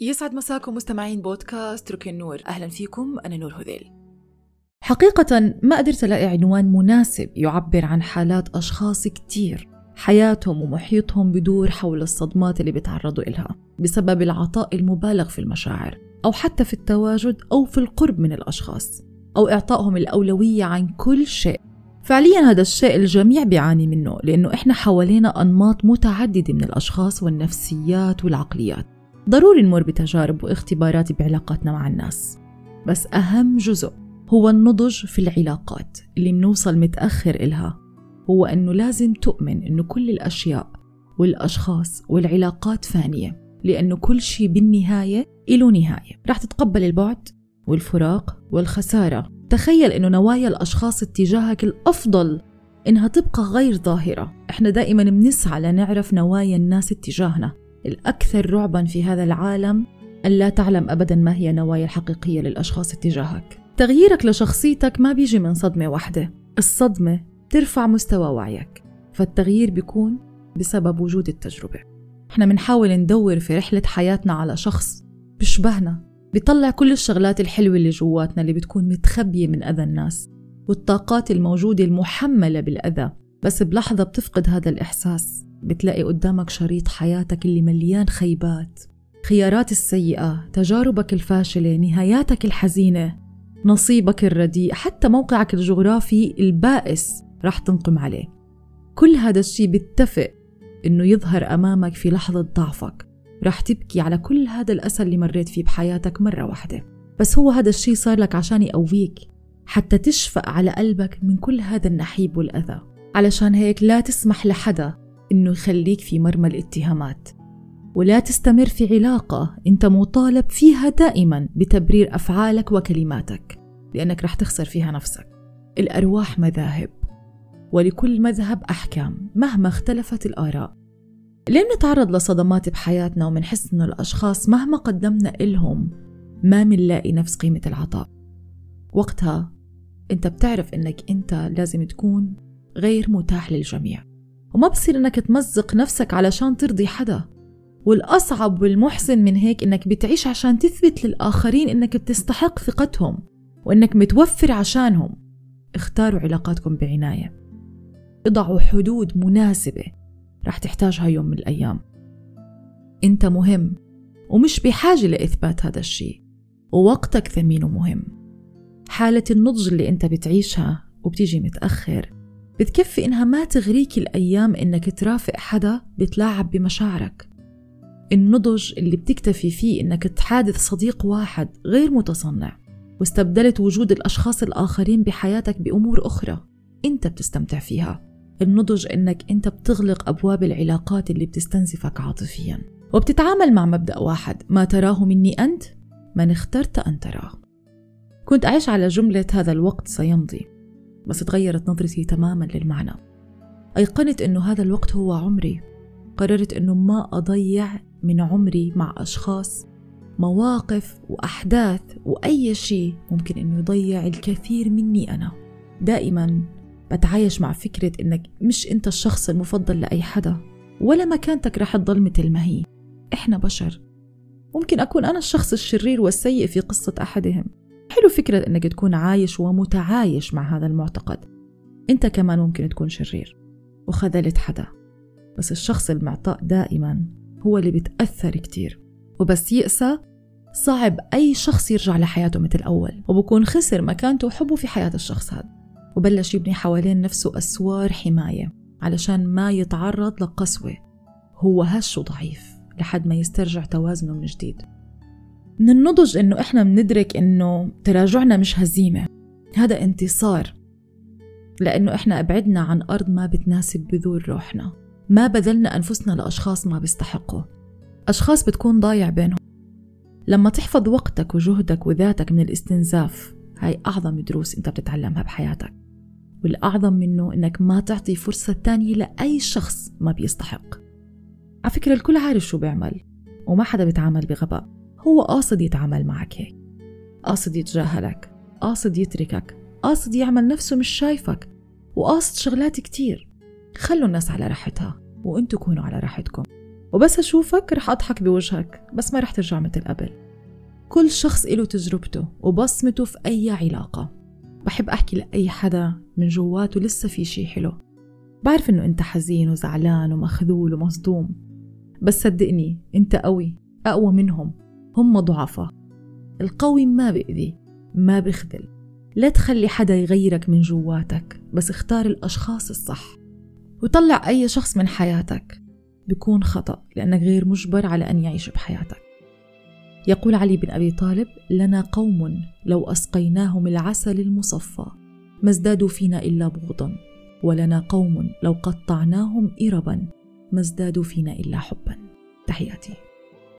يسعد مساكم مستمعين بودكاست ركن النور أهلا فيكم أنا نور هذيل. حقيقة ما قدرت ألاقي عنوان مناسب يعبر عن حالات أشخاص كتير حياتهم ومحيطهم بدور حول الصدمات اللي بيتعرضوا إلها بسبب العطاء المبالغ في المشاعر أو حتى في التواجد أو في القرب من الأشخاص أو إعطائهم الأولوية عن كل شيء. فعليا هذا الشيء الجميع بيعاني منه لأنه إحنا حوالينا أنماط متعددة من الأشخاص والنفسيات والعقليات. ضروري نمر بتجارب واختبارات بعلاقاتنا مع الناس. بس أهم جزء هو النضج في العلاقات اللي منوصل متأخر إلها. هو أنه لازم تؤمن أنه كل الأشياء والأشخاص والعلاقات فانية لأنه كل شيء بالنهاية له نهاية. رح تتقبل البعد والفراق والخسارة. تخيل أنه نوايا الأشخاص اتجاهك الأفضل إنها تبقى غير ظاهرة. إحنا دائما بنسعى لنعرف نوايا الناس اتجاهنا. الأكثر رعبا في هذا العالم أن لا تعلم أبدا ما هي النوايا الحقيقية للأشخاص اتجاهك. تغييرك لشخصيتك ما بيجي من صدمة واحدة. الصدمة ترفع مستوى وعيك. فالتغيير بيكون بسبب وجود التجربة. إحنا بنحاول ندور في رحلة حياتنا على شخص بيشبهنا بيطلع كل الشغلات الحلوة اللي جواتنا اللي بتكون متخبية من أذى الناس والطاقات الموجودة المحملة بالأذى. بس بلحظة بتفقد هذا الإحساس. بتلاقي قدامك شريط حياتك اللي مليان خيبات. خيارات السيئة تجاربك الفاشلة نهاياتك الحزينة نصيبك الرديء حتى موقعك الجغرافي البائس رح تنقم عليه. كل هذا الشيء بيتفق إنه يظهر أمامك في لحظة ضعفك. رح تبكي على كل هذا الأسى اللي مريت فيه بحياتك مرة واحدة. بس هو هذا الشيء صار لك عشان يقويك حتى تشفق على قلبك من كل هذا النحيب والأذى. علشان هيك لا تسمح لحدا إنه يخليك في مرمى الاتهامات. ولا تستمر في علاقة أنت مطالب فيها دائما بتبرير أفعالك وكلماتك لأنك رح تخسر فيها نفسك. الأرواح مذاهب ولكل مذهب أحكام مهما اختلفت الآراء. ليه بنتعرض لصدمات بحياتنا ومنحس إنه الأشخاص مهما قدمنا إلهم ما منلاقي نفس قيمة العطاء. وقتها أنت بتعرف إنك أنت لازم تكون غير متاح للجميع. وما بصير إنك تمزق نفسك علشان ترضي حدا. والأصعب والمحزن من هيك إنك بتعيش عشان تثبت للآخرين إنك بتستحق ثقتهم. وإنك متوفر عشانهم. اختاروا علاقاتكم بعناية. اضعوا حدود مناسبة رح تحتاجها يوم من الأيام. أنت مهم ومش بحاجة لإثبات هذا الشيء. ووقتك ثمين ومهم حالة النضج اللي أنت بتعيشها وبتيجي متأخر بتكفي إنها ما تغريك الأيام إنك ترافق حدا بتلاعب بمشاعرك. النضج اللي بتكتفي فيه إنك تحادث صديق واحد غير متصنع واستبدلت وجود الأشخاص الآخرين بحياتك بأمور أخرى أنت بتستمتع فيها. النضج إنك أنت بتغلق أبواب العلاقات اللي بتستنزفك عاطفيا. وبتتعامل مع مبدأ واحد ما تراه مني أنت؟ من اخترت أن تراه. كنت أعيش على جملة هذا الوقت سيمضي. بس تغيرت نظرتي تماما للمعنى. أيقنت أنه هذا الوقت هو عمري. قررت أنه ما أضيع من عمري مع أشخاص مواقف وأحداث وأي شيء ممكن أنه يضيع الكثير مني أنا. دائما بتعايش مع فكرة إنك مش أنت الشخص المفضل لأي حدا ولا مكانتك رح تضل مثل ما هي. إحنا بشر. ممكن أكون أنا الشخص الشرير والسيء في قصة أحدهم. حلو فكرة إنك تكون عايش ومتعايش مع هذا المعتقد. أنت كمان ممكن تكون شرير وخذلت حدا. بس الشخص المعطاء دائما هو اللي بتأثر كتير. وبس يأسى صعب أي شخص يرجع لحياته مثل أول. وبكون خسر مكانته وحبه في حياة الشخص هذا. وبلش يبني حوالين نفسه أسوار حماية علشان ما يتعرض لقسوة. هو هش وضعيف لحد ما يسترجع توازنه من جديد. من النضج إنه إحنا بندرك إنه تراجعنا مش هزيمة. هذا انتصار. لأنه إحنا أبعدنا عن أرض ما بتناسب بذور روحنا. ما بذلنا أنفسنا لأشخاص ما بيستحقوا. أشخاص بتكون ضايع بينهم. لما تحفظ وقتك وجهدك وذاتك من الاستنزاف هاي أعظم دروس أنت بتتعلمها بحياتك. والأعظم منه إنك ما تعطي فرصة تانية لأي شخص ما بيستحق. على فكرة الكل عارف شو بيعمل وما حدا بيتعامل بغباء. هو قاصد يتعامل معك هيك. قاصد يتجاهلك قاصد يتركك قاصد يعمل نفسه مش شايفك وقاصد شغلات كتير. خلوا الناس على راحتها وانتوا كونوا على راحتكم. وبس أشوفك رح أضحك بوجهك بس ما رح ترجع مثل قبل. كل شخص له تجربته وبصمته في أي علاقة. بحب أحكي لأي حدا من جواته لسه في شي حلو. بعرف إنه أنت حزين وزعلان ومخذول ومصدوم. بس صدقني أنت قوي أقوى منهم. هم ضعفاء القوي ما بيأذي ما بيخذل. لا تخلي حدا يغيرك من جواتك بس اختار الأشخاص الصح. وطلع أي شخص من حياتك. بيكون خطأ لأنك غير مجبر على أن يعيش بحياتك. يقول علي بن أبي طالب لنا قوم لو أسقيناهم العسل المصفى ما ازدادوا فينا إلا بغضا. ولنا قوم لو قطعناهم إربا ما ازدادوا فينا إلا حبا. تحياتي.